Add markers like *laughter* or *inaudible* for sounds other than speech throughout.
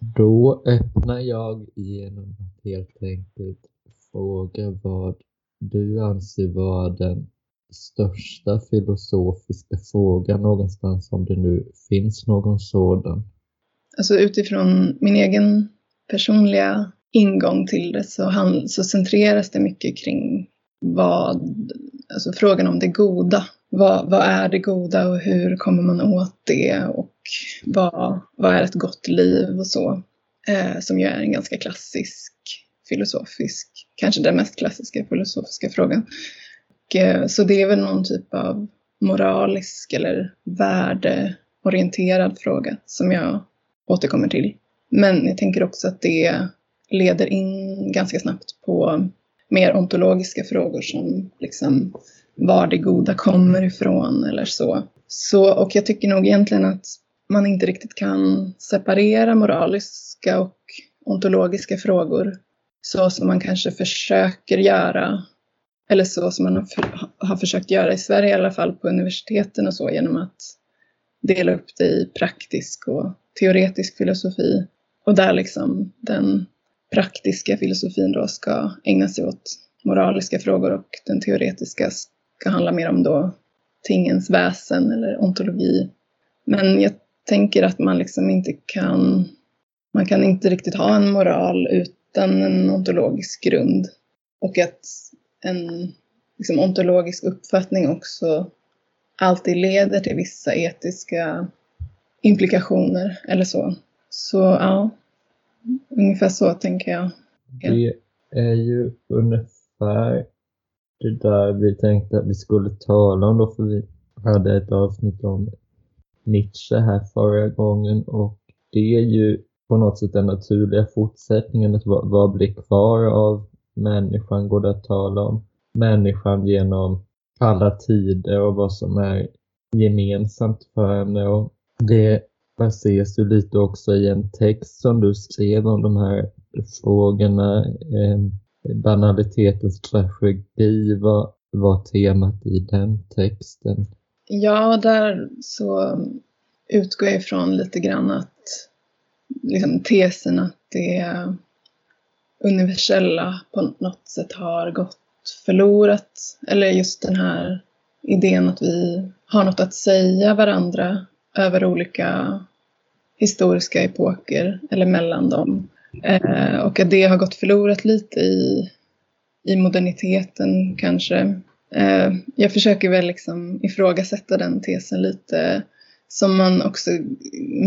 Då öppnar jag genom att helt enkelt fråga vad du anser vara den största filosofiska frågan någonstans, om det nu finns någon sådan. Alltså utifrån min egen personliga ingång till det så, han, så centreras det mycket kring vad, alltså frågan om det goda. Vad, vad är det goda och hur kommer man åt det och vad, vad är ett gott liv och så. Eh, som ju är en ganska klassisk filosofisk, kanske den mest klassiska filosofiska frågan. Och, eh, så det är väl någon typ av moralisk eller värdeorienterad fråga som jag återkommer till. Men jag tänker också att det leder in ganska snabbt på mer ontologiska frågor som liksom var det goda kommer ifrån eller så. så. Och jag tycker nog egentligen att man inte riktigt kan separera moraliska och ontologiska frågor så som man kanske försöker göra, eller så som man har, försökt göra i Sverige i alla fall på universiteten och så genom att dela upp det i praktisk och teoretisk filosofi och där liksom den praktiska filosofin då ska ägna sig åt moraliska frågor och den teoretiska ska handla mer om då tingens väsen eller ontologi. Men jag tänker att man liksom inte kan, man kan inte riktigt ha en moral utan en ontologisk grund. Och att en liksom, ontologisk uppfattning också alltid leder till vissa etiska implikationer eller så. Så ja, ungefär så tänker jag. Det är ju ungefär det där vi tänkte att vi skulle tala om då, för vi hade ett avsnitt om Nietzsche här förra gången och det är ju på något sätt den naturliga fortsättningen. Att vad, vad blir kvar av människan? Går det att tala om människan genom alla tider och vad som är gemensamt för henne? Och det baseras ju lite också i en text som du skrev om de här frågorna. Eh, banalitetens tragedi var, var temat i den texten. Ja, där så utgår jag ifrån lite grann att liksom, tesen att det universella på något sätt har gått förlorat. Eller just den här idén att vi har något att säga varandra över olika historiska epoker eller mellan dem. Eh, och att det har gått förlorat lite i, i moderniteten kanske. Eh, jag försöker väl liksom ifrågasätta den tesen lite som man också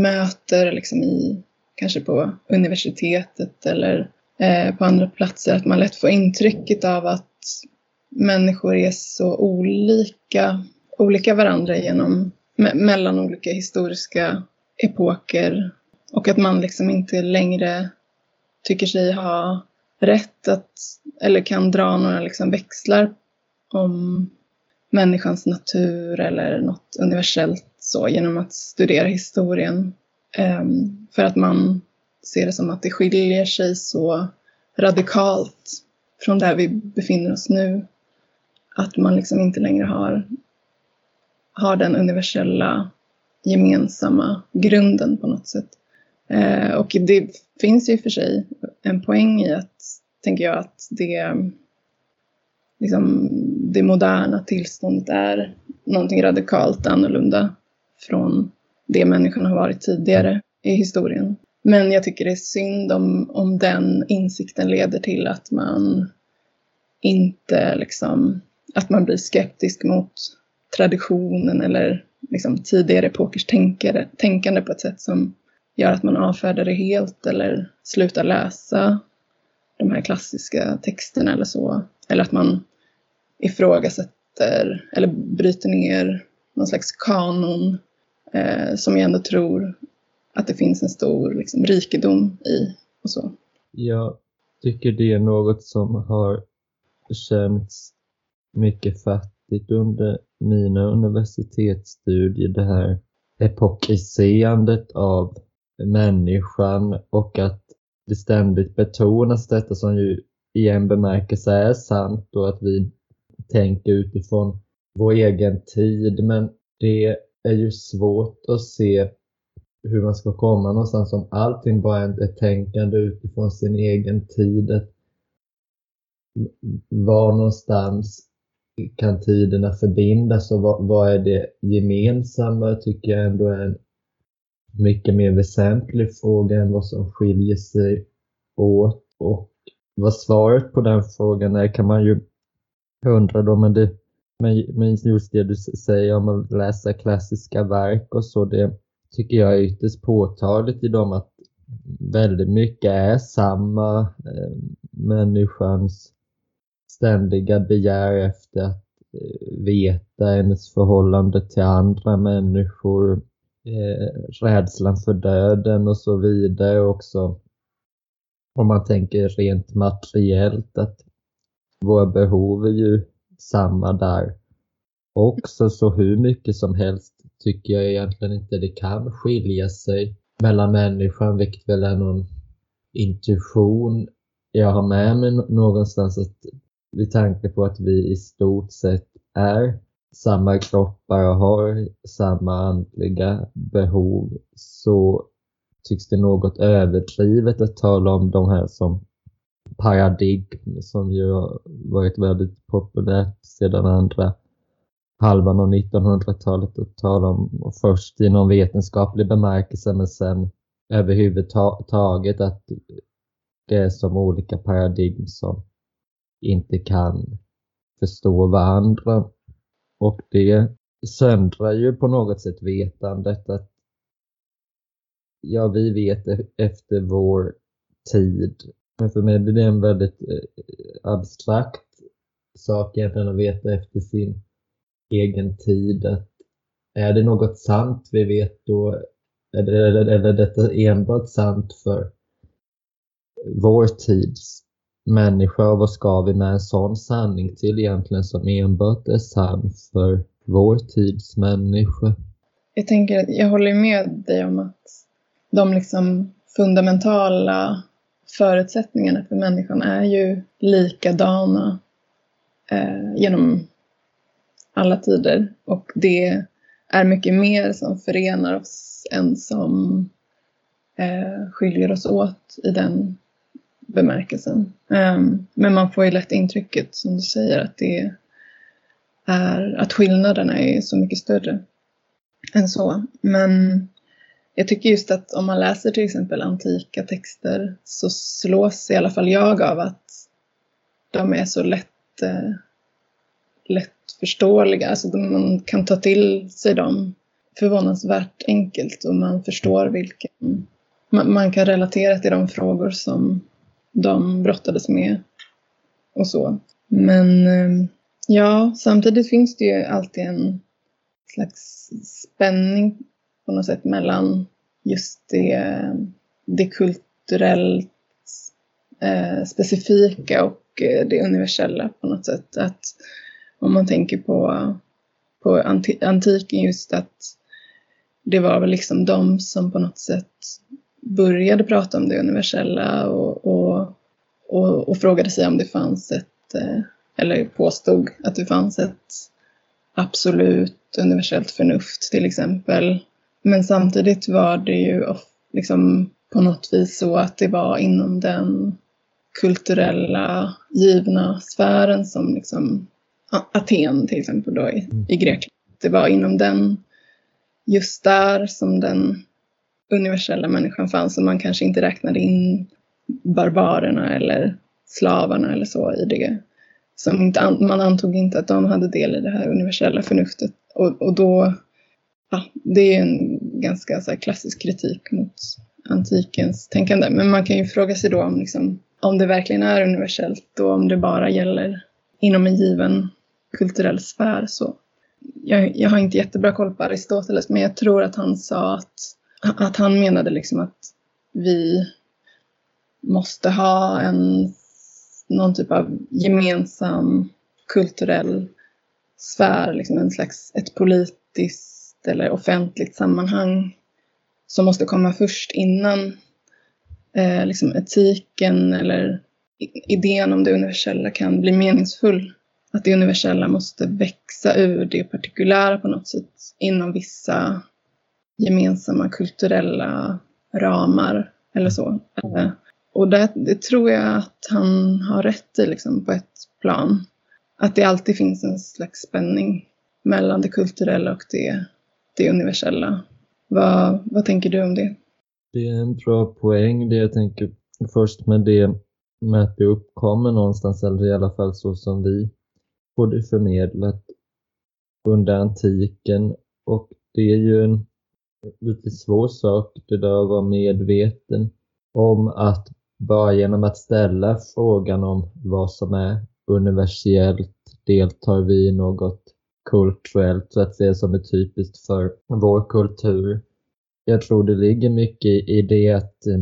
möter liksom i, kanske på universitetet eller eh, på andra platser, att man lätt får intrycket av att människor är så olika, olika varandra genom, me mellan olika historiska epoker och att man liksom inte längre tycker sig ha rätt att, eller kan dra några liksom växlar om människans natur eller något universellt så genom att studera historien. Um, för att man ser det som att det skiljer sig så radikalt från där vi befinner oss nu. Att man liksom inte längre har, har den universella gemensamma grunden på något sätt. Eh, och det finns ju för sig en poäng i att, tänker jag, att det, liksom, det moderna tillståndet är någonting radikalt annorlunda från det människan har varit tidigare i historien. Men jag tycker det är synd om, om den insikten leder till att man inte liksom, att man blir skeptisk mot traditionen eller liksom tidigare epokers tänkare, tänkande på ett sätt som gör att man avfärdar det helt eller slutar läsa de här klassiska texterna eller så. Eller att man ifrågasätter eller bryter ner någon slags kanon eh, som jag ändå tror att det finns en stor liksom, rikedom i och så. Jag tycker det är något som har känts mycket fattigt under mina universitetsstudier. Det här epokiserandet av människan och att det ständigt betonas detta som ju i en bemärkelse är sant och att vi tänker utifrån vår egen tid men det är ju svårt att se hur man ska komma någonstans om allting bara är ett tänkande utifrån sin egen tid. Var någonstans kan tiderna förbindas och vad, vad är det gemensamma tycker jag ändå är en mycket mer väsentlig fråga än vad som skiljer sig åt. Och vad svaret på den frågan är kan man ju undra då, men, det, men just det du säger om att läsa klassiska verk och så, det tycker jag är ytterst påtagligt i dem att väldigt mycket är samma eh, människans ständiga begär efter att eh, veta hennes förhållande till andra människor, eh, rädslan för döden och så vidare också. Om man tänker rent materiellt att våra behov är ju samma där också så hur mycket som helst tycker jag egentligen inte det kan skilja sig mellan människan vilket väl är någon intuition jag har med mig någonstans att vid tanke på att vi i stort sett är samma kroppar och har samma andliga behov så tycks det något överdrivet att tala om de här som paradigm som ju har varit väldigt populärt sedan andra halvan av 1900-talet att tala om först i någon vetenskaplig bemärkelse men sen överhuvudtaget att det är som olika paradigm som inte kan förstå varandra. Och det söndrar ju på något sätt vetandet att ja, vi vet e-, efter vår tid. Men för mig blir det en väldigt eh, abstrakt sak egentligen att veta efter sin egen tid. Att är det något sant vi vet då? Eller är detta enbart sant för vår tids människa och vad ska vi med en sån sanning till egentligen som enbart är sann för vår tids människa? Jag tänker att jag håller med dig om att de liksom fundamentala förutsättningarna för människan är ju likadana eh, genom alla tider och det är mycket mer som förenar oss än som eh, skiljer oss åt i den bemärkelsen. Um, men man får ju lätt intrycket, som du säger, att det är att skillnaderna är så mycket större än så. Men jag tycker just att om man läser till exempel antika texter så slås i alla fall jag av att de är så lätt, eh, lättförståeliga. Alltså man kan ta till sig dem förvånansvärt enkelt och man förstår vilken... Man, man kan relatera till de frågor som de brottades med och så. Men ehm, ja, samtidigt finns det ju alltid en slags spänning på något sätt mellan just det, det kulturellt eh, specifika och eh, det universella på något sätt. Att om man tänker på, på antiken just att det var väl liksom de som på något sätt började prata om det universella och, och, och, och frågade sig om det fanns ett, eh, eller påstod att det fanns ett absolut universellt förnuft till exempel. Men samtidigt var det ju liksom på något vis så att det var inom den kulturella givna sfären som liksom Aten till exempel då i, i Grekland. Det var inom den, just där som den universella människan fanns och man kanske inte räknade in barbarerna eller slavarna eller så i det. Som inte, man antog inte att de hade del i det här universella förnuftet. Och, och då, ja, det är en ganska så klassisk kritik mot antikens tänkande. Men man kan ju fråga sig då om, liksom, om det verkligen är universellt och om det bara gäller inom en given kulturell sfär. Så jag, jag har inte jättebra koll på Aristoteles, men jag tror att han sa att att han menade liksom att vi måste ha en, någon typ av gemensam kulturell sfär, liksom en slags, ett politiskt eller offentligt sammanhang som måste komma först innan eh, liksom etiken eller idén om det universella kan bli meningsfull. Att det universella måste växa ur det partikulära på något sätt inom vissa gemensamma kulturella ramar eller så. Eh, och det, det, tror jag att han har rätt i liksom, på ett plan. Att det alltid finns en slags spänning mellan det kulturella och det, det universella. Vad, vad tänker du om det? Det är en bra poäng det jag tänker först med det med att det uppkommer någonstans, eller i alla fall så som vi får det förmedlat under antiken. Och det är ju en lite svår sak det där att vara medveten om att bara genom att ställa frågan om vad som är universellt deltar vi i något kulturellt så att säga som är typiskt för vår kultur. Jag tror det ligger mycket i det att, eh,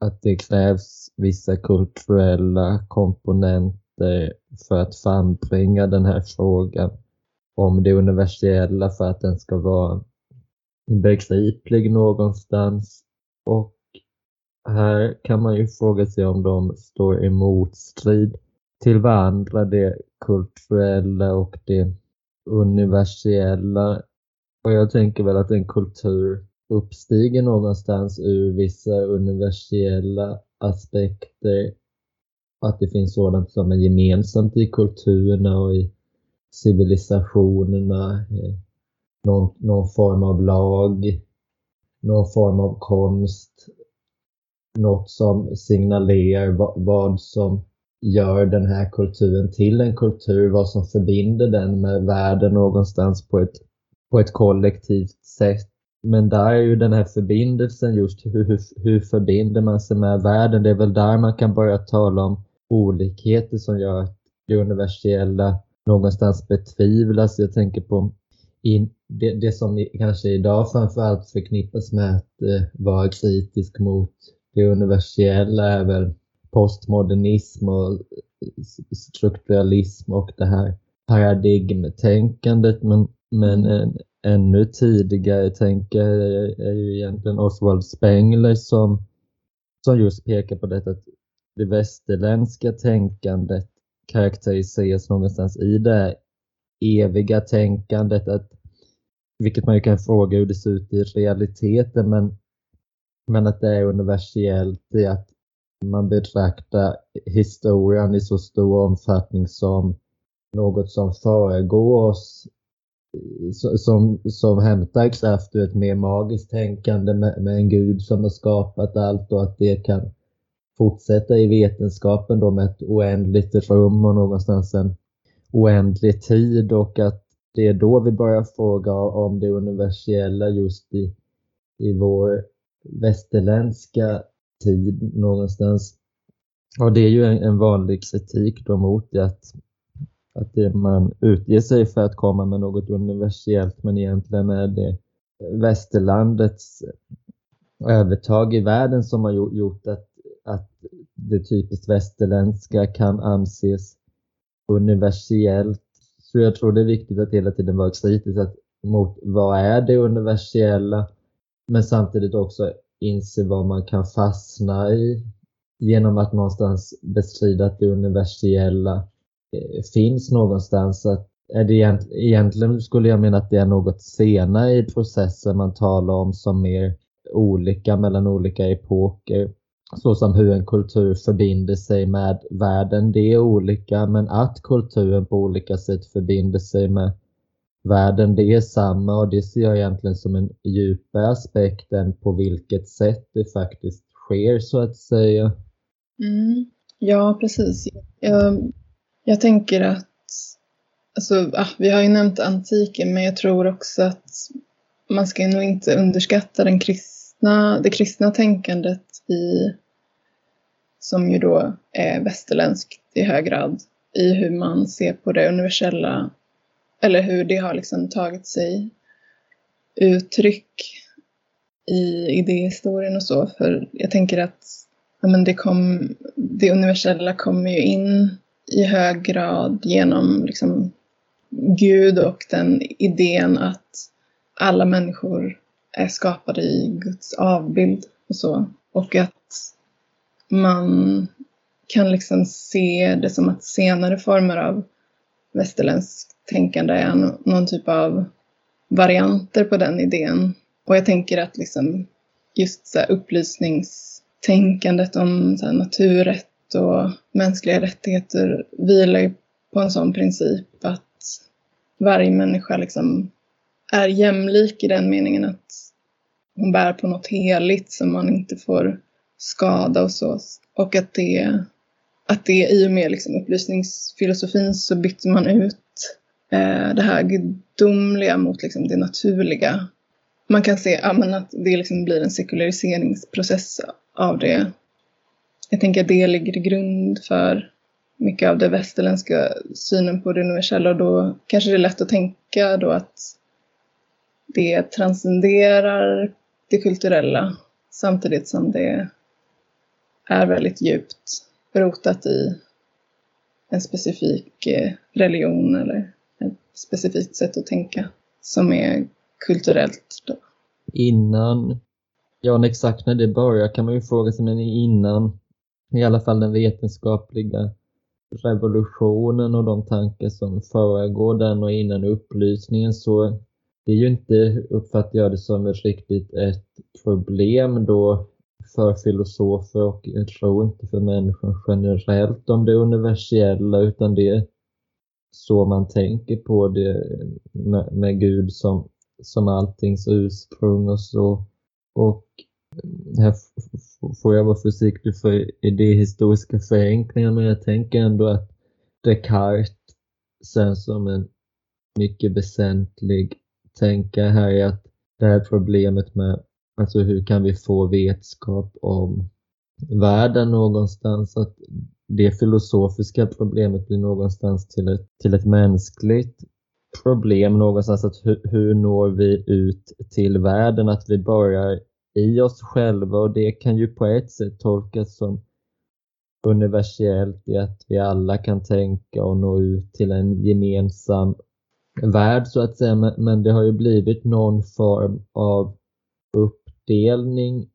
att det krävs vissa kulturella komponenter för att frambringa den här frågan om det universella för att den ska vara begriplig någonstans. Och här kan man ju fråga sig om de står i motstrid till varandra, det kulturella och det universella. Och jag tänker väl att en kultur uppstiger någonstans ur vissa universella aspekter. Att det finns sådant som är gemensamt i kulturerna och i civilisationerna. Någon, någon form av lag, någon form av konst, något som signalerar vad, vad som gör den här kulturen till en kultur, vad som förbinder den med världen någonstans på ett, på ett kollektivt sätt. Men där är ju den här förbindelsen just hur, hur, hur förbinder man sig med världen? Det är väl där man kan börja tala om olikheter som gör att det universella någonstans betvivlas. Jag tänker på in, det, det som kanske idag framförallt förknippas med att eh, vara kritisk mot det universella är väl postmodernism och strukturalism och det här paradigmtänkandet. Men, men en, ännu tidigare tänker är ju egentligen Oswald Spengler som, som just pekar på detta att det västerländska tänkandet karaktäriseras någonstans i det eviga tänkandet, att, vilket man ju kan fråga hur det ser ut i realiteten, men, men att det är universellt i att man betraktar historien i så stor omfattning som något som föregår oss, som, som hämtar kraft ur ett mer magiskt tänkande med, med en gud som har skapat allt och att det kan fortsätta i vetenskapen då med ett oändligt rum och någonstans en oändlig tid och att det är då vi börjar fråga om det universella just i, i vår västerländska tid någonstans. Och det är ju en, en vanlig kritik då mot det att, att det man utger sig för att komma med något universellt men egentligen är det västerlandets övertag i världen som har gjort att, att det typiskt västerländska kan anses universellt. Så jag tror det är viktigt att hela tiden vara kritisk att, mot vad är det universella men samtidigt också inse vad man kan fastna i genom att någonstans bestrida att det universella eh, finns någonstans. Att är det egent, egentligen skulle jag mena att det är något senare i processen man talar om som mer olika mellan olika epoker. Så som hur en kultur förbinder sig med världen, det är olika, men att kulturen på olika sätt förbinder sig med världen, det är samma och det ser jag egentligen som en djupare aspekt än på vilket sätt det faktiskt sker så att säga. Mm. Ja, precis. Jag, jag tänker att Alltså, ah, vi har ju nämnt antiken, men jag tror också att man ska nog inte underskatta den kristna, det kristna tänkandet i, som ju då är västerländskt i hög grad, i hur man ser på det universella eller hur det har liksom tagit sig uttryck i idéhistorien och så. För jag tänker att ja, men det, kom, det universella kommer ju in i hög grad genom liksom Gud och den idén att alla människor är skapade i Guds avbild och så. Och att man kan liksom se det som att senare former av västerländskt tänkande är någon typ av varianter på den idén. Och jag tänker att liksom just så upplysningstänkandet om så naturrätt och mänskliga rättigheter vilar ju på en sån princip att varje människa liksom är jämlik i den meningen att hon bär på något heligt som man inte får skada och så. Och att det, att det i och med liksom upplysningsfilosofin så bytte man ut eh, det här gudomliga mot liksom det naturliga. Man kan se ja, men att det liksom blir en sekulariseringsprocess av det. Jag tänker att det ligger till grund för mycket av den västerländska synen på det universella och då kanske det är lätt att tänka då att det transcenderar det kulturella samtidigt som det är väldigt djupt rotat i en specifik eh, religion eller ett specifikt sätt att tänka som är kulturellt. Då. Innan, ja exakt när det börjar kan man ju fråga sig, men innan i alla fall den vetenskapliga revolutionen och de tankar som föregår den och innan upplysningen så det är ju inte, uppfattar jag det som riktigt ett problem då för filosofer och jag tror inte för människan generellt om det universella utan det är så man tänker på det med, med Gud som, som alltings ursprung och så. Och här får jag vara försiktig för idéhistoriska förenklingar men jag tänker ändå att Descartes sen som en mycket väsentlig tänka här är att det här problemet med alltså hur kan vi få vetskap om världen någonstans, att det filosofiska problemet blir någonstans till ett, till ett mänskligt problem någonstans, att hur, hur når vi ut till världen, att vi börjar i oss själva och det kan ju på ett sätt tolkas som universellt i att vi alla kan tänka och nå ut till en gemensam värld så att säga, men det har ju blivit någon form av uppdelning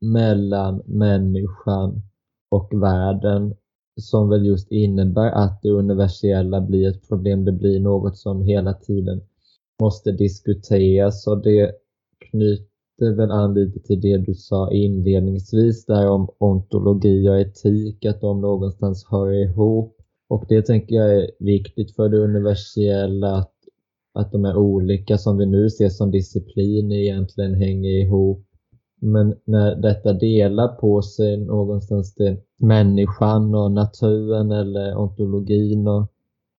mellan människan och världen som väl just innebär att det universella blir ett problem. Det blir något som hela tiden måste diskuteras och det knyter väl an lite till det du sa inledningsvis där om ontologi och etik, att de någonstans hör ihop. Och det tänker jag är viktigt för det universella, att, att de är olika som vi nu ser som disciplin egentligen hänger ihop men när detta delar på sig någonstans till människan och naturen eller ontologin och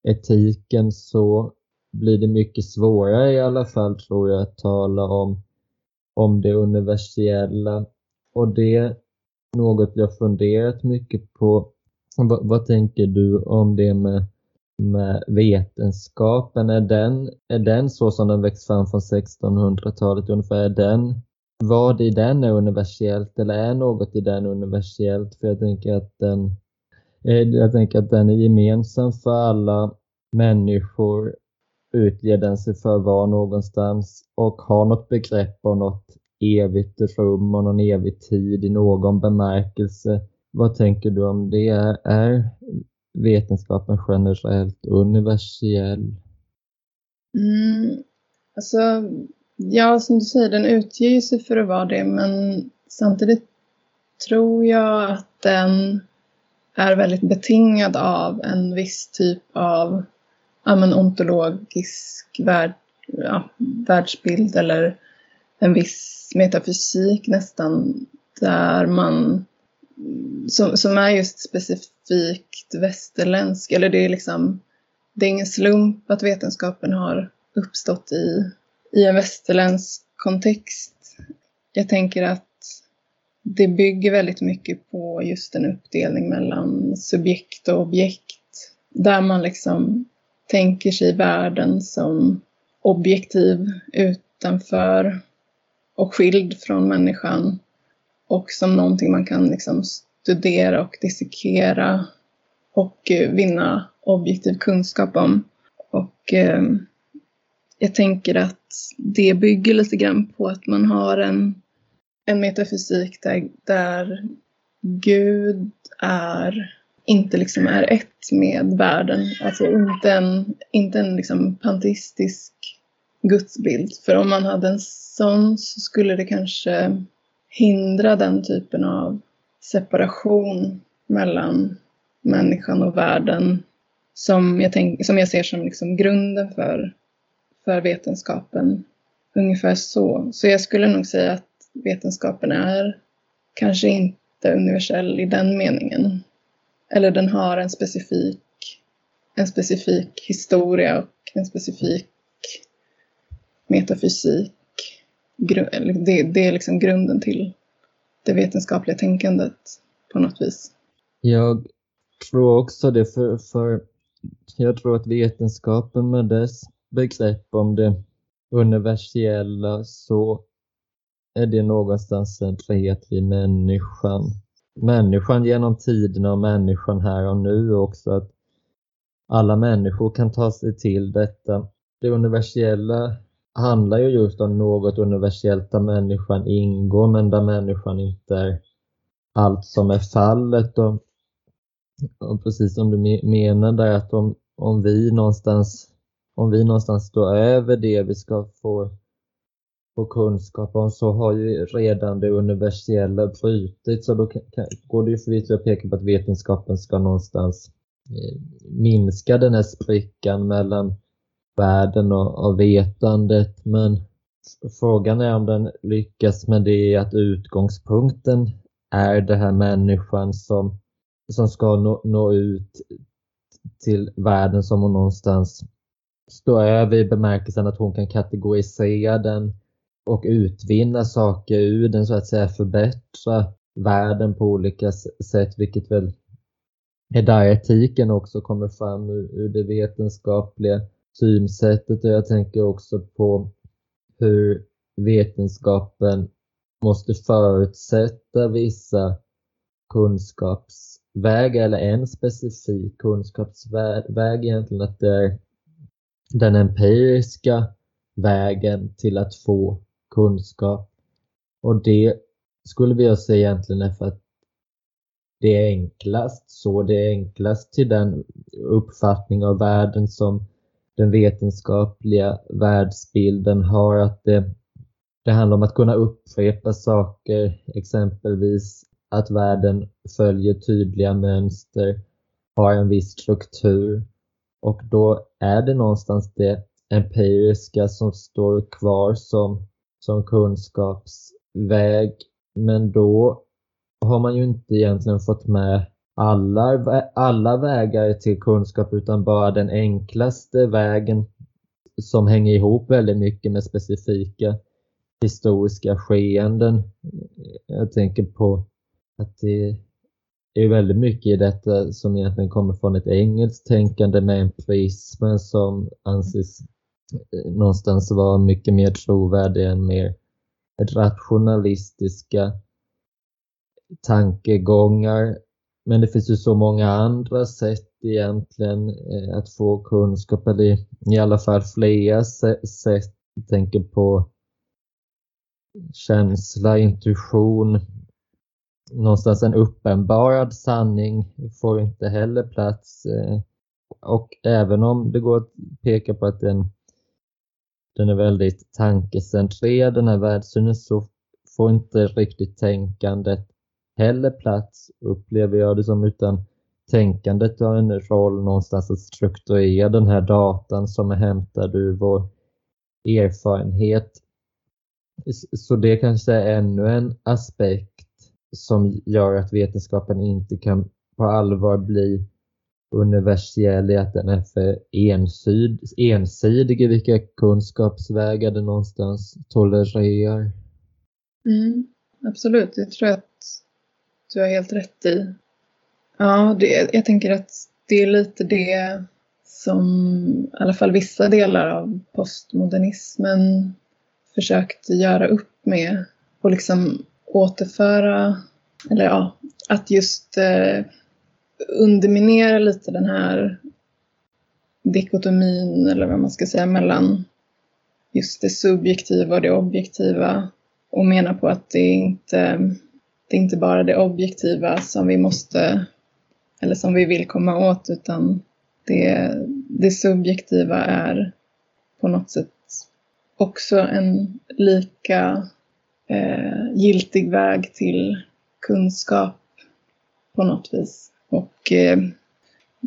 etiken så blir det mycket svårare i alla fall tror jag att tala om, om det universella. Och det är något jag funderat mycket på. Vad, vad tänker du om det med, med vetenskapen? Är den, är den så som den växt fram från 1600-talet ungefär? Är den vad i den är universellt eller är något i den universellt? För jag tänker att den, eh, jag tänker att den är gemensam för alla människor utger den sig för var någonstans och har något begrepp om något evigt rum och någon evig tid i någon bemärkelse. Vad tänker du om det? Är vetenskapen generellt universell? Mm, alltså Ja, som du säger, den utger sig för att vara det, men samtidigt tror jag att den är väldigt betingad av en viss typ av ja, men ontologisk värld, ja, världsbild eller en viss metafysik nästan där man som, som är just specifikt västerländsk eller det är liksom det är ingen slump att vetenskapen har uppstått i i en västerländsk kontext. Jag tänker att det bygger väldigt mycket på just en uppdelning mellan subjekt och objekt. Där man liksom tänker sig världen som objektiv utanför och skild från människan och som någonting man kan liksom studera och dissekera och eh, vinna objektiv kunskap om. Och eh, jag tänker att det bygger lite grann på att man har en, en metafysik där, där Gud är inte liksom är ett med världen. Alltså inte en, inte en liksom panteistisk gudsbild. För om man hade en sån så skulle det kanske hindra den typen av separation mellan människan och världen som jag, tänk, som jag ser som liksom grunden för, för vetenskapen. Ungefär så. Så jag skulle nog säga att vetenskapen är kanske inte universell i den meningen. Eller den har en specifik, en specifik historia och en specifik metafysik. Det, det är liksom grunden till det vetenskapliga tänkandet på något vis. Jag tror också det, för, för jag tror att vetenskapen med dess begrepp om det universella så är det någonstans centrerat vid människan. Människan genom tiderna och människan här och nu också. Att alla människor kan ta sig till detta. Det universella handlar ju just om något universellt där människan ingår men där människan inte är allt som är fallet. Och, och precis som du menar där att om, om vi någonstans om vi någonstans står över det vi ska få, få kunskap om så har ju redan det universella brutits och då kan, går det ju förvisso att peka på att vetenskapen ska någonstans eh, minska den här sprickan mellan världen och, och vetandet men frågan är om den lyckas med det att utgångspunkten är det här människan som, som ska nå, nå ut till världen som hon någonstans står över i bemärkelsen att hon kan kategorisera den och utvinna saker ur den så att säga förbättra världen på olika sätt vilket väl är där etiken också kommer fram ur, ur det vetenskapliga synsättet och jag tänker också på hur vetenskapen måste förutsätta vissa kunskapsvägar eller en specifik kunskapsväg egentligen att det är den empiriska vägen till att få kunskap. Och det skulle vi säga egentligen är för att det är enklast så. Det är enklast till den uppfattning av världen som den vetenskapliga världsbilden har. Att det, det handlar om att kunna upprepa saker, exempelvis att världen följer tydliga mönster, har en viss struktur. Och då är det någonstans det empiriska som står kvar som, som kunskapsväg. Men då har man ju inte egentligen fått med alla, alla vägar till kunskap utan bara den enklaste vägen som hänger ihop väldigt mycket med specifika historiska skeenden. Jag tänker på att det är väldigt mycket i detta som egentligen kommer från ett engelskt tänkande med empirismen som anses eh, någonstans vara mycket mer trovärdig än mer rationalistiska tankegångar. Men det finns ju så många andra sätt egentligen eh, att få kunskap, eller i alla fall flera sätt. Jag tänker på känsla, intuition, någonstans en uppenbarad sanning får inte heller plats. Eh, och även om det går att peka på att den, den är väldigt tankecentrerad, den här världssynen, så får inte riktigt tänkandet heller plats, upplever jag det som, utan tänkandet har en roll någonstans att strukturera den här datan som är hämtad ur vår erfarenhet. Så det kanske är ännu en aspekt som gör att vetenskapen inte kan på allvar bli universell i att den är för ensyd, ensidig i vilka kunskapsvägar den någonstans tolererar. Mm, absolut, jag tror att du har helt rätt i. Ja, det, jag tänker att det är lite det som i alla fall vissa delar av postmodernismen försökte göra upp med och liksom återföra, eller ja, att just eh, underminera lite den här dikotomin, eller vad man ska säga, mellan just det subjektiva och det objektiva och mena på att det inte det är inte bara det objektiva som vi måste, eller som vi vill komma åt, utan det, det subjektiva är på något sätt också en lika eh, giltig väg till kunskap på något vis. Och eh,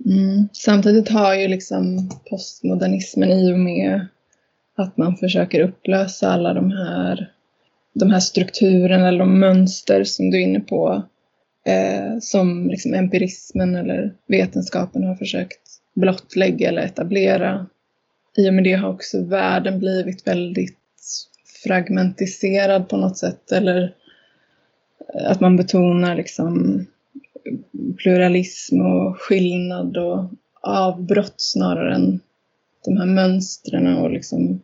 mm, samtidigt har ju liksom postmodernismen i och med att man försöker upplösa alla de här, de här strukturerna eller de mönster som du är inne på eh, som liksom empirismen eller vetenskapen har försökt blottlägga eller etablera. I och med det har också världen blivit väldigt fragmentiserad på något sätt eller eh, att man betonar liksom pluralism och skillnad och avbrott snarare än de här mönstren och liksom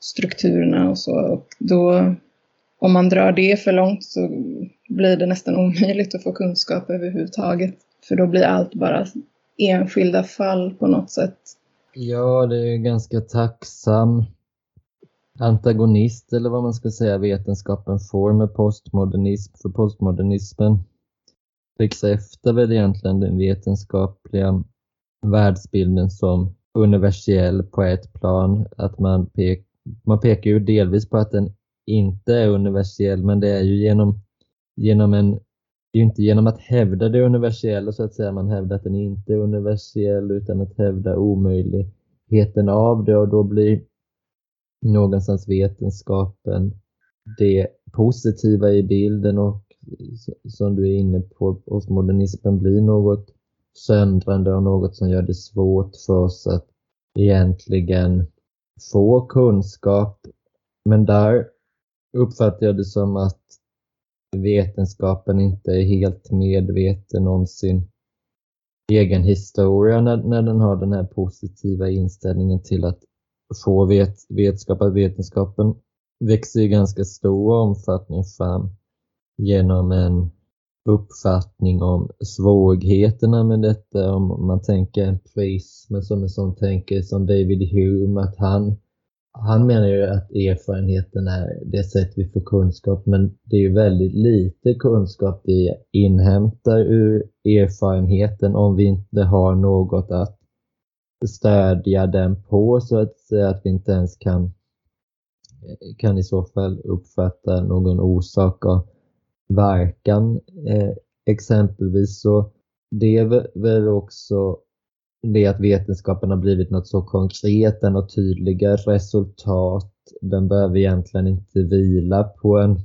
strukturerna och så. Och då, om man drar det för långt så blir det nästan omöjligt att få kunskap överhuvudtaget. För då blir allt bara enskilda fall på något sätt. Ja, det är ganska tacksam antagonist eller vad man ska säga vetenskapen får med postmodernism. För postmodernismen fixar efter väl egentligen den vetenskapliga världsbilden som universell på ett plan. Att man, pek, man pekar ju delvis på att den inte är universell men det är ju genom, genom en det är ju inte genom att hävda det universella så att säga man hävdar att den inte är universell utan att hävda omöjligheten av det och då blir någonstans vetenskapen det positiva i bilden och som du är inne på, postmodernismen blir något söndrande och något som gör det svårt för oss att egentligen få kunskap. Men där uppfattar jag det som att vetenskapen inte är helt medveten om sin egen historia när, när den har den här positiva inställningen till att få vet, vetskap. Att vetenskapen växer i ganska stor omfattning fram genom en uppfattning om svårigheterna med detta. Om man tänker en prism som en sån tänker som David Hume, att han, han menar ju att erfarenheten är det sätt vi får kunskap, men det är ju väldigt lite kunskap vi inhämtar ur erfarenheten om vi inte har något att stödja den på så att säga, att vi inte ens kan, kan i så fall uppfatta någon orsak och verkan. Eh, exempelvis så det är väl också det att vetenskapen har blivit något så konkret, den har tydliga resultat. Den behöver egentligen inte vila på en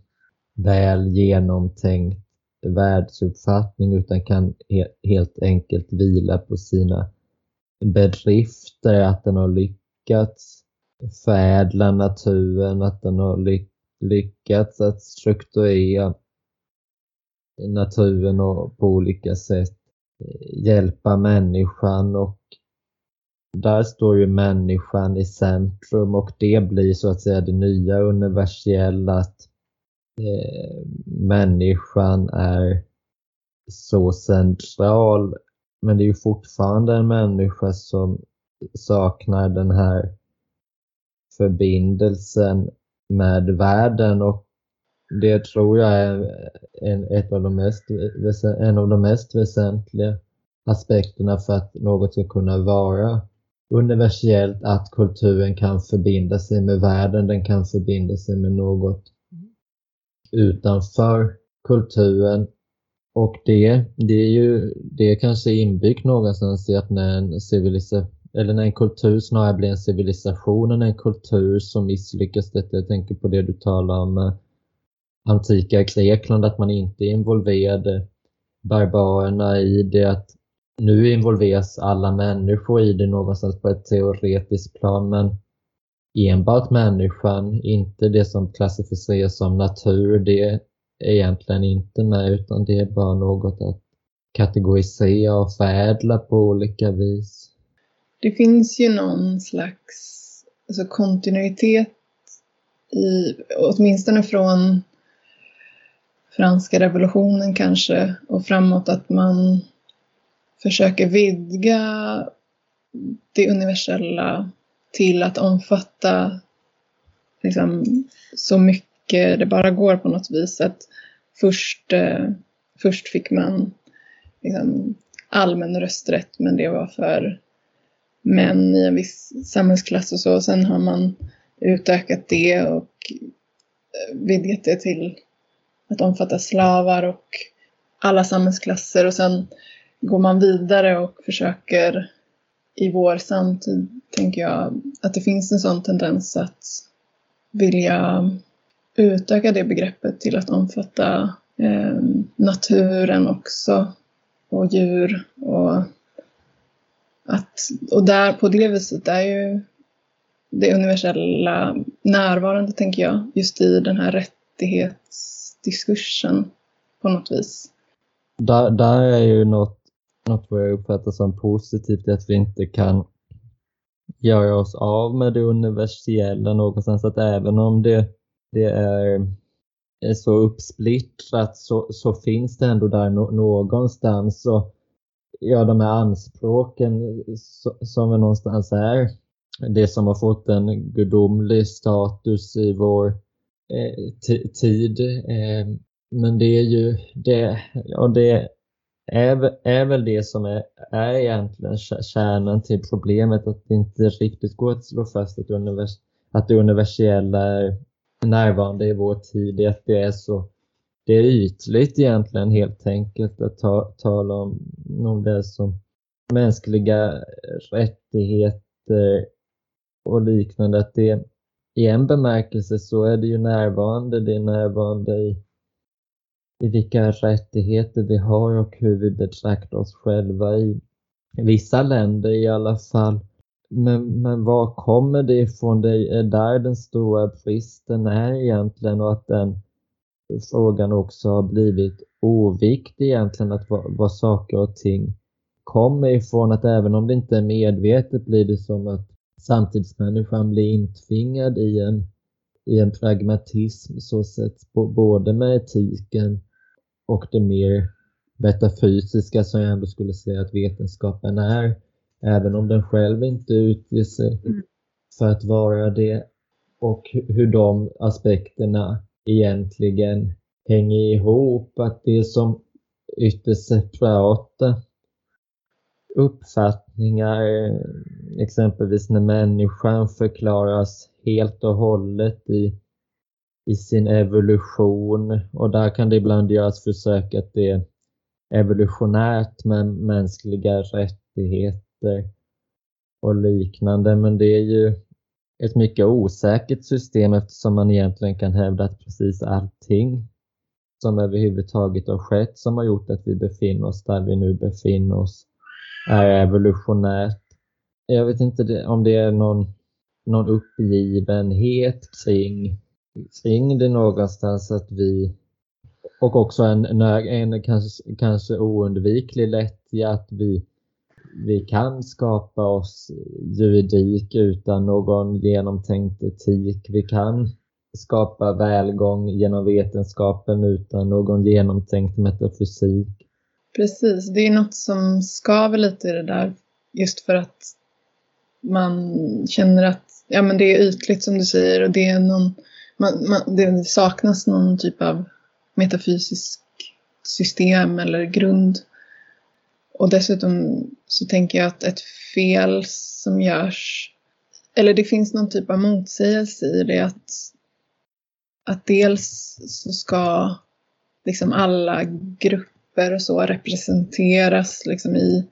väl genomtänkt världsuppfattning utan kan he helt enkelt vila på sina bedrifter, att den har lyckats förädla naturen, att den har ly lyckats att strukturera naturen och på olika sätt hjälpa människan och där står ju människan i centrum och det blir så att säga det nya universella att eh, människan är så central. Men det är ju fortfarande en människa som saknar den här förbindelsen med världen och det tror jag är en, ett av de mest, en av de mest väsentliga aspekterna för att något ska kunna vara universellt, att kulturen kan förbinda sig med världen, den kan förbinda sig med något utanför kulturen och det, det är ju det är kanske inbyggt någonstans i att när en civilisation eller när en kultur snarare blir en civilisation än en kultur som misslyckas. Detta, jag tänker på det du talar om med antika Grekland, att man inte involverade barbarerna i det. Att nu involveras alla människor i det någonstans på ett teoretiskt plan, men enbart människan, inte det som klassificeras som natur, det är egentligen inte med utan det är bara något att kategorisera och förädla på olika vis. Det finns ju någon slags alltså kontinuitet i, åtminstone från franska revolutionen kanske och framåt att man försöker vidga det universella till att omfatta liksom, så mycket det bara går på något vis. Att först, eh, först fick man liksom, allmän rösträtt men det var för män i en viss samhällsklass och så. Sen har man utökat det och eh, vidgat det till att omfatta slavar och alla samhällsklasser. Och sen går man vidare och försöker i vår samtid, tänker jag, att det finns en sån tendens att vilja utöka det begreppet till att omfatta eh, naturen också och djur och att, och där på det viset är ju det universella närvarande, tänker jag, just i den här rättighetsdiskursen på något vis. Där, där är ju något, något vad jag uppfattar som positivt, att vi inte kan göra oss av med det universella någonstans, att även om det, det är, är så uppsplittrat så, så finns det ändå där no, någonstans. Och, ja, de här anspråken som är någonstans är det som har fått en gudomlig status i vår Eh, tid. Eh, men det är ju det, ja, det är, är väl det som är, är egentligen kärnan till problemet att det inte riktigt går att slå fast att, univers, att det universella är närvarande i vår tid, att det är så det är ytligt egentligen helt enkelt att ta, tala om, om det som mänskliga rättigheter och liknande. Att det i en bemärkelse så är det ju närvarande. Det är närvarande i, i vilka rättigheter vi har och hur vi betraktar oss själva i vissa länder i alla fall. Men, men var kommer det ifrån? Det är där den stora bristen är egentligen och att den frågan också har blivit oviktig egentligen att vad, vad saker och ting kommer ifrån. Att även om det inte är medvetet blir det som att samtidsmänniskan blir intvingad i en, i en pragmatism så sett både med etiken och det mer metafysiska som jag ändå skulle säga att vetenskapen är. Även om den själv inte utger sig mm. för att vara det. Och hur de aspekterna egentligen hänger ihop. Att det som ytterst separata uppfattningar, eh, exempelvis när människan förklaras helt och hållet i, i sin evolution. Och där kan det ibland göras försök att det är evolutionärt med mänskliga rättigheter och liknande. Men det är ju ett mycket osäkert system eftersom man egentligen kan hävda att precis allting som överhuvudtaget har skett som har gjort att vi befinner oss där vi nu befinner oss är evolutionärt. Jag vet inte om det är någon, någon uppgivenhet kring, kring det någonstans att vi och också en, en kanske, kanske oundviklig lättja att vi, vi kan skapa oss juridik utan någon genomtänkt etik. Vi kan skapa välgång genom vetenskapen utan någon genomtänkt metafysik. Precis, det är något som skaver lite i det där just för att man känner att ja, men det är ytligt som du säger och det, är någon, man, man, det saknas någon typ av metafysiskt system eller grund. Och dessutom så tänker jag att ett fel som görs, eller det finns någon typ av motsägelse i det att, att dels så ska liksom alla grupper grupper och så representeras liksom i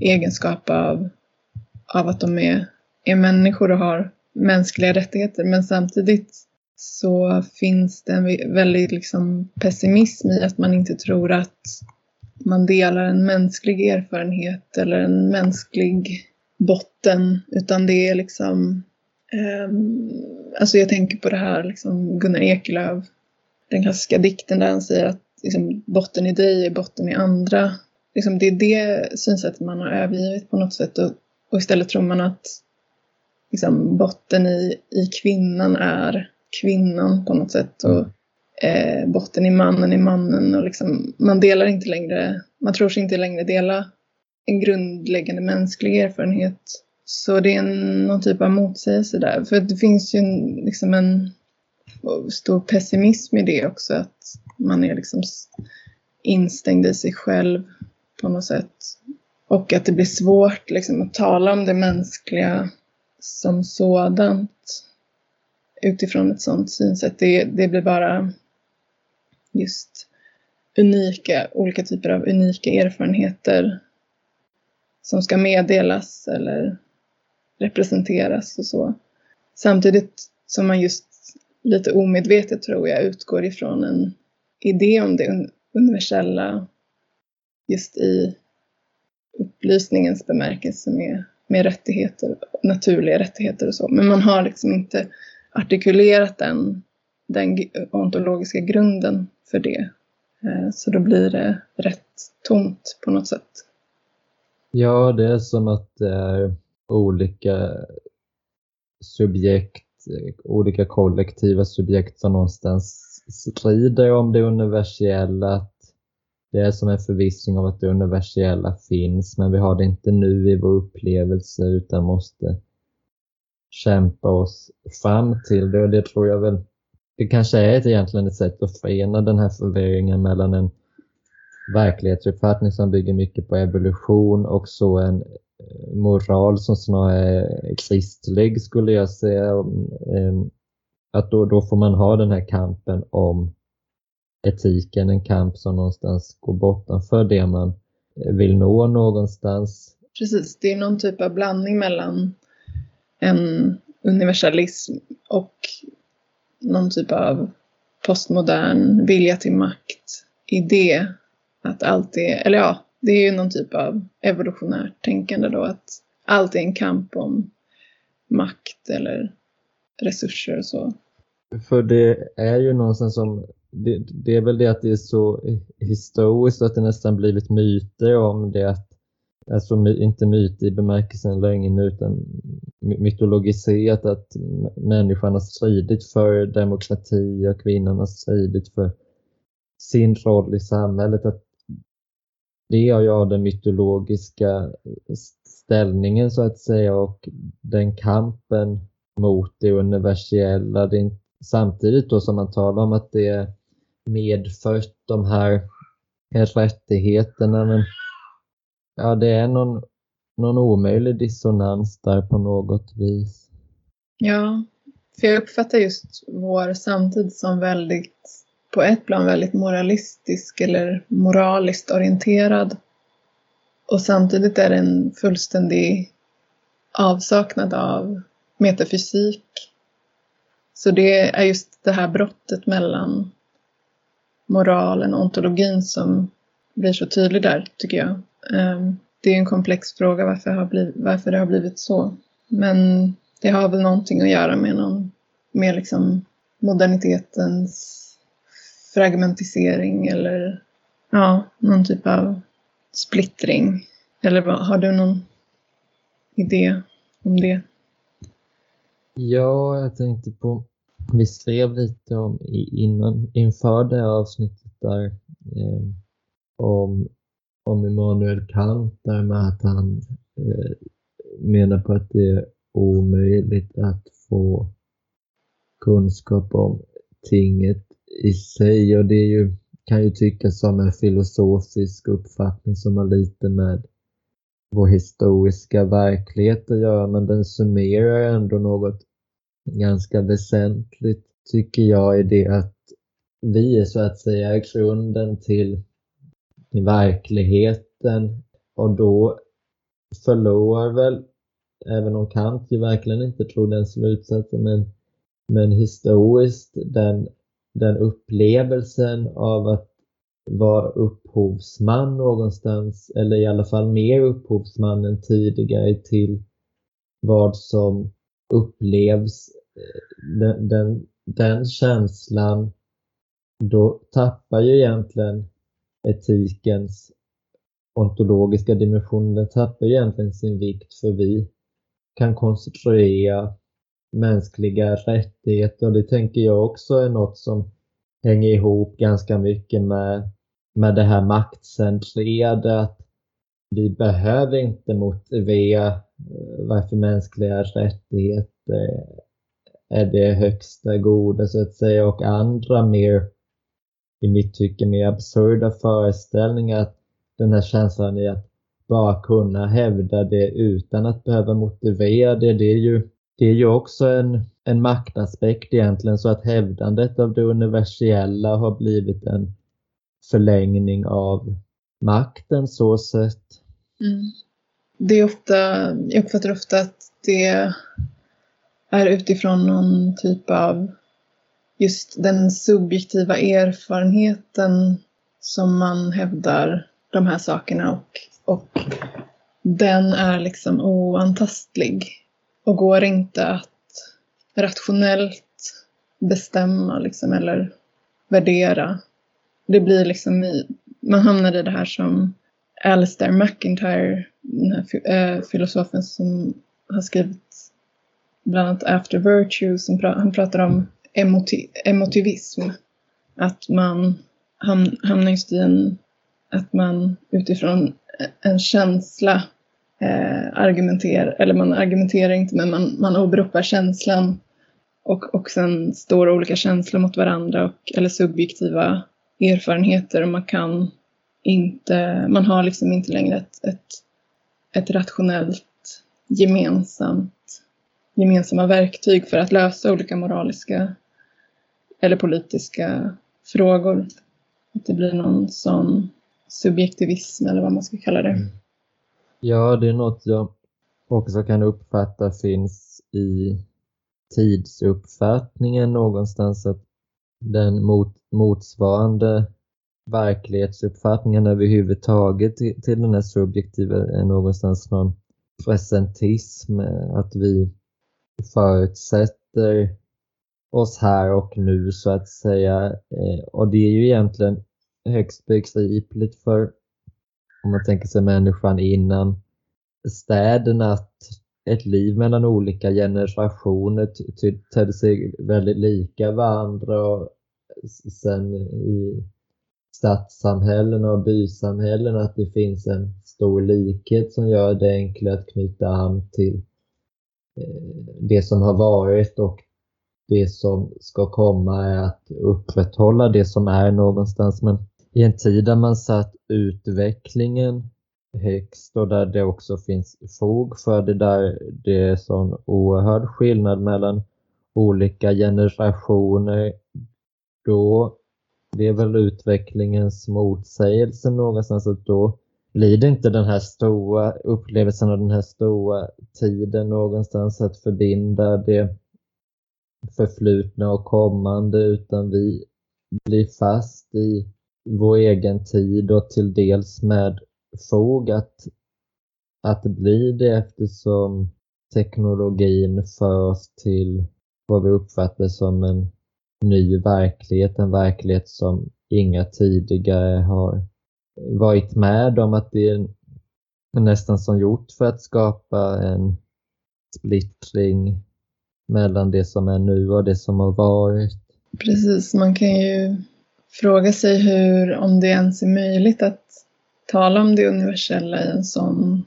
egenskap av, av att de är, är människor och har mänskliga rättigheter. Men samtidigt så finns det en väldig liksom pessimism i att man inte tror att man delar en mänsklig erfarenhet eller en mänsklig botten, utan det är liksom um, Alltså jag tänker på det här liksom Gunnar Ekelöf, den klassiska dikten där han säger att liksom, botten i dig är botten i andra. Liksom, det är det synsättet man har övergivit på något sätt och, och istället tror man att liksom, botten i, i kvinnan är kvinnan på något sätt och eh, botten i mannen är mannen och liksom, man delar inte längre, man tror sig inte längre dela en grundläggande mänsklig erfarenhet. Så det är en, någon typ av motsägelse där. För det finns ju en, liksom en stor pessimism i det också. Att man är liksom instängd i sig själv på något sätt. Och att det blir svårt liksom, att tala om det mänskliga som sådant. utifrån ett sådant synsätt. Det, det blir bara just unika, olika typer av unika erfarenheter som ska meddelas eller representeras och så. Samtidigt som man just lite omedvetet tror jag utgår ifrån en idé om det universella just i upplysningens bemärkelse med, med rättigheter, naturliga rättigheter och så. Men man har liksom inte artikulerat den, den ontologiska grunden för det. Eh, så då blir det rätt tomt på något sätt. Ja, det är som att det är olika subjekt, olika kollektiva subjekt som någonstans strider om det universella. Det är som en förvissning av att det universella finns, men vi har det inte nu i vår upplevelse utan måste kämpa oss fram till det. Och det tror jag väl, det kanske är ett, egentligen ett sätt att förena den här förvirringen mellan en verklighetsuppfattning som bygger mycket på evolution och så en Eh, moral som snarare är kristlig skulle jag säga. Ehm, att då, då får man ha den här kampen om etiken, en kamp som någonstans går bortanför det man eh, vill nå någonstans. Precis, det är någon typ av blandning mellan en universalism och någon typ av postmodern vilja till makt idé att allt är, eller ja, det är ju någon typ av evolutionärt tänkande då att allt är en kamp om makt eller resurser och så. För det är ju någonstans som, det, det är väl det att det är så historiskt att det nästan blivit myter om det att alltså inte myt i bemärkelsen lögn utan mytologiserat att människan har stridit för demokrati och kvinnan har stridit för sin roll i samhället. Att det gör ju den mytologiska ställningen så att säga och den kampen mot det universella. Det är samtidigt då som man talar om att det är medfört de här rättigheterna. Men ja, det är någon, någon omöjlig dissonans där på något vis. Ja, för jag uppfattar just vår samtid som väldigt, på ett plan väldigt moralistisk eller moraliskt orienterad. Och samtidigt är det en fullständig avsaknad av metafysik. Så det är just det här brottet mellan moralen och ontologin som blir så tydlig där, tycker jag. Ehm, det är en komplex fråga varför, har blivit, varför det har blivit så. Men det har väl någonting att göra med, någon, med liksom modernitetens fragmentisering eller ja, någon typ av splittring. Eller vad, har du någon idé om det? Ja, jag tänkte på, vi skrev lite om innan, inför det här avsnittet där eh, om, om Immanuel Kant där med att han eh, menar på att det är omöjligt att få kunskap om tinget i sig och det är ju, kan ju tyckas som en filosofisk uppfattning som har lite med vår historiska verklighet att göra men den summerar ändå något ganska väsentligt tycker jag i det att vi är så att säga grunden till verkligheten och då förlorar väl, även om Kant ju verkligen inte tror den slutsatsen, men, men historiskt den, den upplevelsen av att vara upphovsman någonstans, eller i alla fall mer upphovsman än tidigare till vad som upplevs eh, den, den, den känslan, då tappar ju egentligen etikens ontologiska dimension, den tappar egentligen sin vikt för vi kan konstruera mänskliga rättigheter. Och det tänker jag också är något som hänger ihop ganska mycket med, med det här maktcentrerade att vi behöver inte motivera eh, varför mänskliga rättigheter är det högsta goda så att säga och andra mer i mitt tycke mer absurda föreställningar. Att den här känslan i att bara kunna hävda det utan att behöva motivera det, det är ju det är ju också en, en maktaspekt egentligen så att hävdandet av det universella har blivit en förlängning av makten så sett. Mm. Det är ofta, jag uppfattar ofta att det är utifrån någon typ av just den subjektiva erfarenheten som man hävdar de här sakerna och, och den är liksom oantastlig och går inte att rationellt bestämma liksom, eller värdera. Det blir liksom i, man hamnar i det här som Alistair McIntyre, den här äh, filosofen som har skrivit bland annat After Virtue, som pra han pratar om emoti emotivism. Att man ham hamnar just i en, att man utifrån en känsla eh, argumenterar, eller man argumenterar inte men man, man åberopar känslan och, och sen står olika känslor mot varandra och, eller subjektiva erfarenheter och man kan inte, man har liksom inte längre ett, ett, ett rationellt gemensamt, gemensamma verktyg för att lösa olika moraliska eller politiska frågor. Att det blir någon sån subjektivism eller vad man ska kalla det. Mm. Ja, det är något jag också kan uppfatta finns i tidsuppfattningen någonstans att den mot, motsvarande verklighetsuppfattningen överhuvudtaget till, till den här subjektiva är någonstans någon presentism, att vi förutsätter oss här och nu så att säga. Eh, och det är ju egentligen högst begripligt för om man tänker sig människan innan städerna att ett liv mellan olika generationer tedde sig väldigt lika varandra och sen i stadssamhällen och bysamhällen att det finns en stor likhet som gör det enklare att knyta an till eh, det som har varit och det som ska komma är att upprätthålla det som är någonstans. Men i en tid där man satt utvecklingen högst och där det också finns fog för det där det är sån oerhörd skillnad mellan olika generationer då. Det är väl utvecklingens motsägelse någonstans att då blir det inte den här stora upplevelsen av den här stora tiden någonstans att förbinda det förflutna och kommande utan vi blir fast i vår egen tid och till dels med fog att, att bli det eftersom teknologin för oss till vad vi uppfattar som en ny verklighet, en verklighet som inga tidigare har varit med om att det är nästan som gjort för att skapa en splittring mellan det som är nu och det som har varit. Precis, man kan ju fråga sig hur, om det ens är möjligt att tala om det universella i en sån,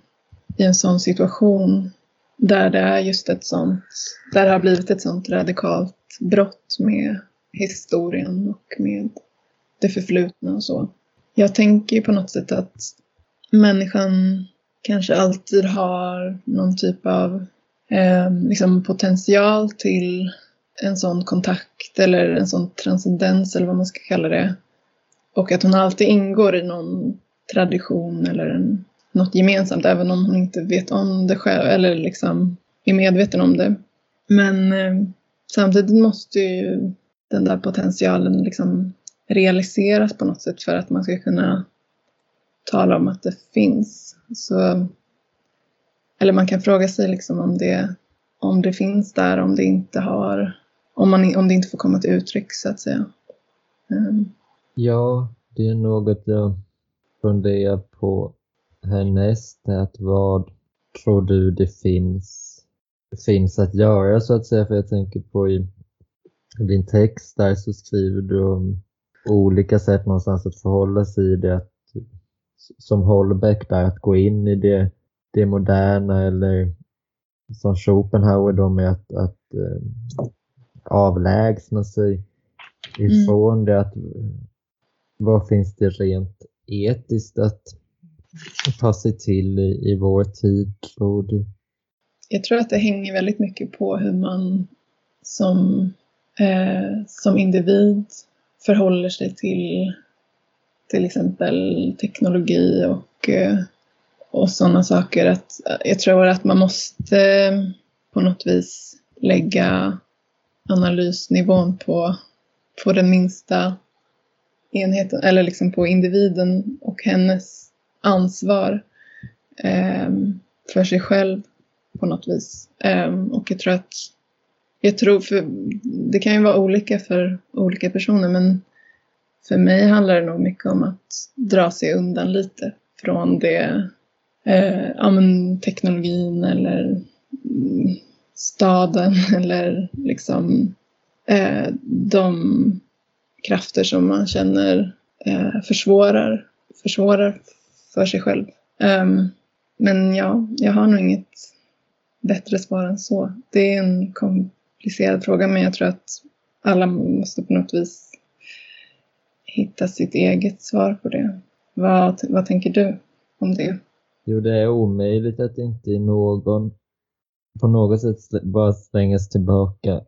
i en sån situation där det är just ett sånt, där det har blivit ett sånt radikalt brott med historien och med det förflutna och så. Jag tänker ju på något sätt att människan kanske alltid har någon typ av eh, liksom potential till en sån kontakt eller en sån transcendens eller vad man ska kalla det. Och att hon alltid ingår i någon tradition eller en, något gemensamt även om hon inte vet om det själv eller liksom är medveten om det. Men eh, samtidigt måste ju den där potentialen liksom realiseras på något sätt för att man ska kunna tala om att det finns. Så, eller man kan fråga sig liksom om det, om det finns där, om det inte har, om, man, om det inte får komma till uttryck så att säga. Um. Ja, det är något jag funderar på härnäst. Att vad tror du det finns, finns att göra så att säga? För jag tänker på i din text där så skriver du om olika sätt någonstans att förhålla sig i det. Att, som Holbeck där, att gå in i det, det moderna eller som Schopenhauer då med att, att eh, avlägsna sig ifrån mm. det. Att, vad finns det rent etiskt att ta sig till i, i vår tid, tror du? jag tror att det hänger väldigt mycket på hur man som, eh, som individ förhåller sig till till exempel teknologi och, eh, och sådana saker. Att jag tror att man måste på något vis lägga analysnivån på, på den minsta enheten, eller liksom på individen och hennes ansvar eh, för sig själv på något vis. Eh, och jag tror att, jag tror, för det kan ju vara olika för olika personer, men för mig handlar det nog mycket om att dra sig undan lite från det, eh, ja, men teknologin eller mm, staden *laughs* eller liksom eh, de krafter som man känner eh, försvårar, försvårar för sig själv. Um, men ja, jag har nog inget bättre svar än så. Det är en komplicerad fråga men jag tror att alla måste på något vis hitta sitt eget svar på det. Vad, vad tänker du om det? Jo, det är omöjligt att inte någon på något sätt bara slängas tillbaka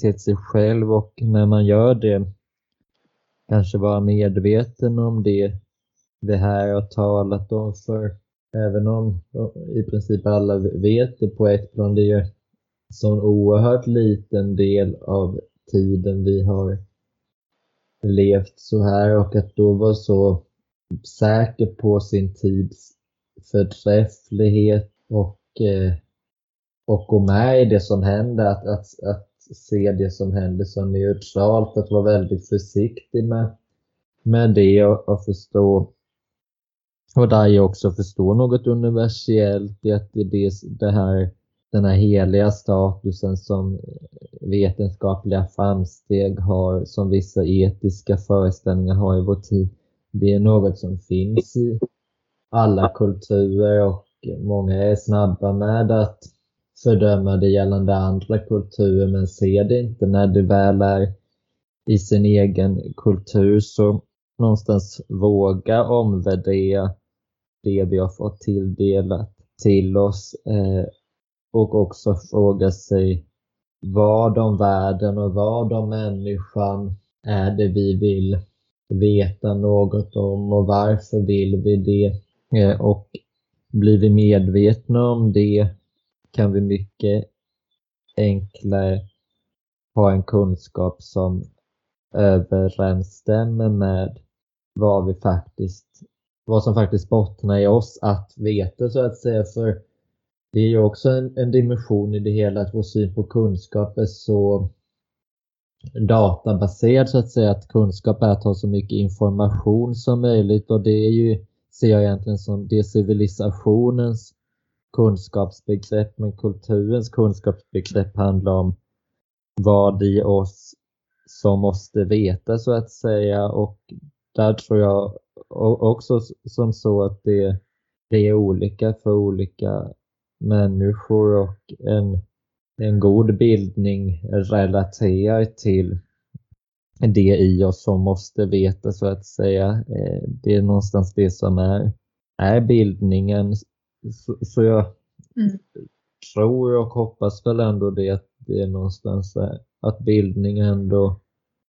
till sig själv och när man gör det kanske vara medveten om det vi här har talat om för även om i princip alla vet det på ett plan, det är ju en sån oerhört liten del av tiden vi har levt så här och att då vara så säker på sin tids förträfflighet och, eh, och gå med i det som händer, att, att, att se det som händer som neutralt, att vara väldigt försiktig med, med det och, och förstå och där jag också förstår något universellt i att det, det, det här den här heliga statusen som vetenskapliga framsteg har, som vissa etiska föreställningar har i vår tid. Det är något som finns i alla kulturer och många är snabba med att fördöma det gällande andra kulturer men ser det inte när det väl är i sin egen kultur så någonstans våga omvärdera det vi har fått tilldelat till oss eh, och också fråga sig vad om världen och vad om människan är det vi vill veta något om och varför vill vi det? Eh, och blir vi medvetna om det kan vi mycket enklare ha en kunskap som överensstämmer med vad vi faktiskt, vad som faktiskt bottnar i oss att veta så att säga. För det är ju också en, en dimension i det hela att vår syn på kunskap är så databaserad så att säga. Att kunskap är att ha så mycket information som möjligt och det är ju, ser jag egentligen som det civilisationens kunskapsbegrepp men kulturens kunskapsbegrepp handlar om vad i oss som måste veta så att säga och där tror jag också som så att det, det är olika för olika människor och en, en god bildning relaterar till det i oss som måste veta så att säga. Eh, det är någonstans det som är, är bildningen. Så, så jag mm. tror och hoppas väl ändå det att det är någonstans att bildning ändå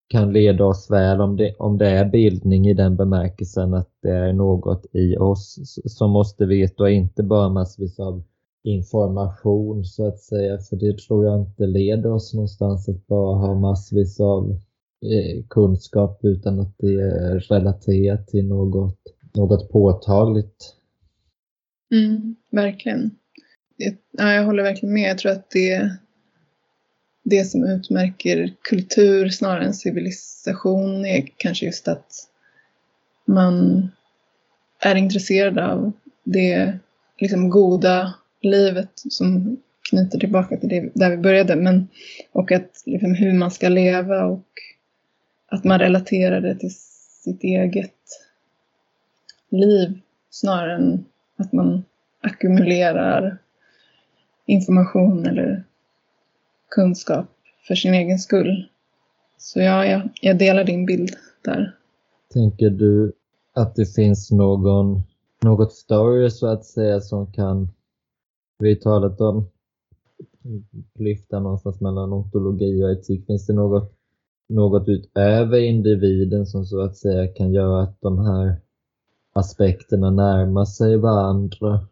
kan leda oss väl om det, om det är bildning i den bemärkelsen att det är något i oss som måste veta och inte bara massvis av information så att säga. För det tror jag inte leder oss någonstans att bara ha massvis av eh, kunskap utan att det är relaterat till något, något påtagligt. Mm, verkligen. Ja, jag håller verkligen med. Jag tror att det, det som utmärker kultur snarare än civilisation är kanske just att man är intresserad av det liksom goda livet som knyter tillbaka till det där vi började. Men, och att liksom, hur man ska leva och att man relaterar det till sitt eget liv snarare än att man ackumulerar information eller kunskap för sin egen skull. Så ja, jag, jag delar din bild där. Tänker du att det finns någon, något större så att säga som kan vi har talat om klyftan någonstans mellan ontologi och etik? Finns det något, något utöver individen som så att säga kan göra att de här aspekterna närmar sig varandra?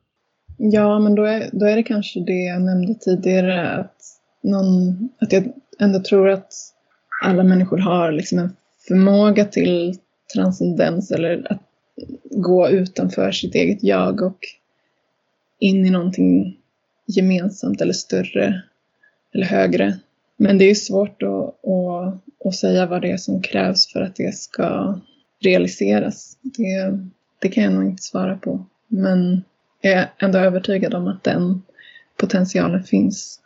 Ja, men då är, då är det kanske det jag nämnde tidigare, att, någon, att jag ändå tror att alla människor har liksom en förmåga till transcendens eller att gå utanför sitt eget jag och in i någonting gemensamt eller större eller högre. Men det är svårt att, att, att säga vad det är som krävs för att det ska realiseras. Det, det kan jag nog inte svara på. Men jag är ändå övertygad om att den potentialen finns.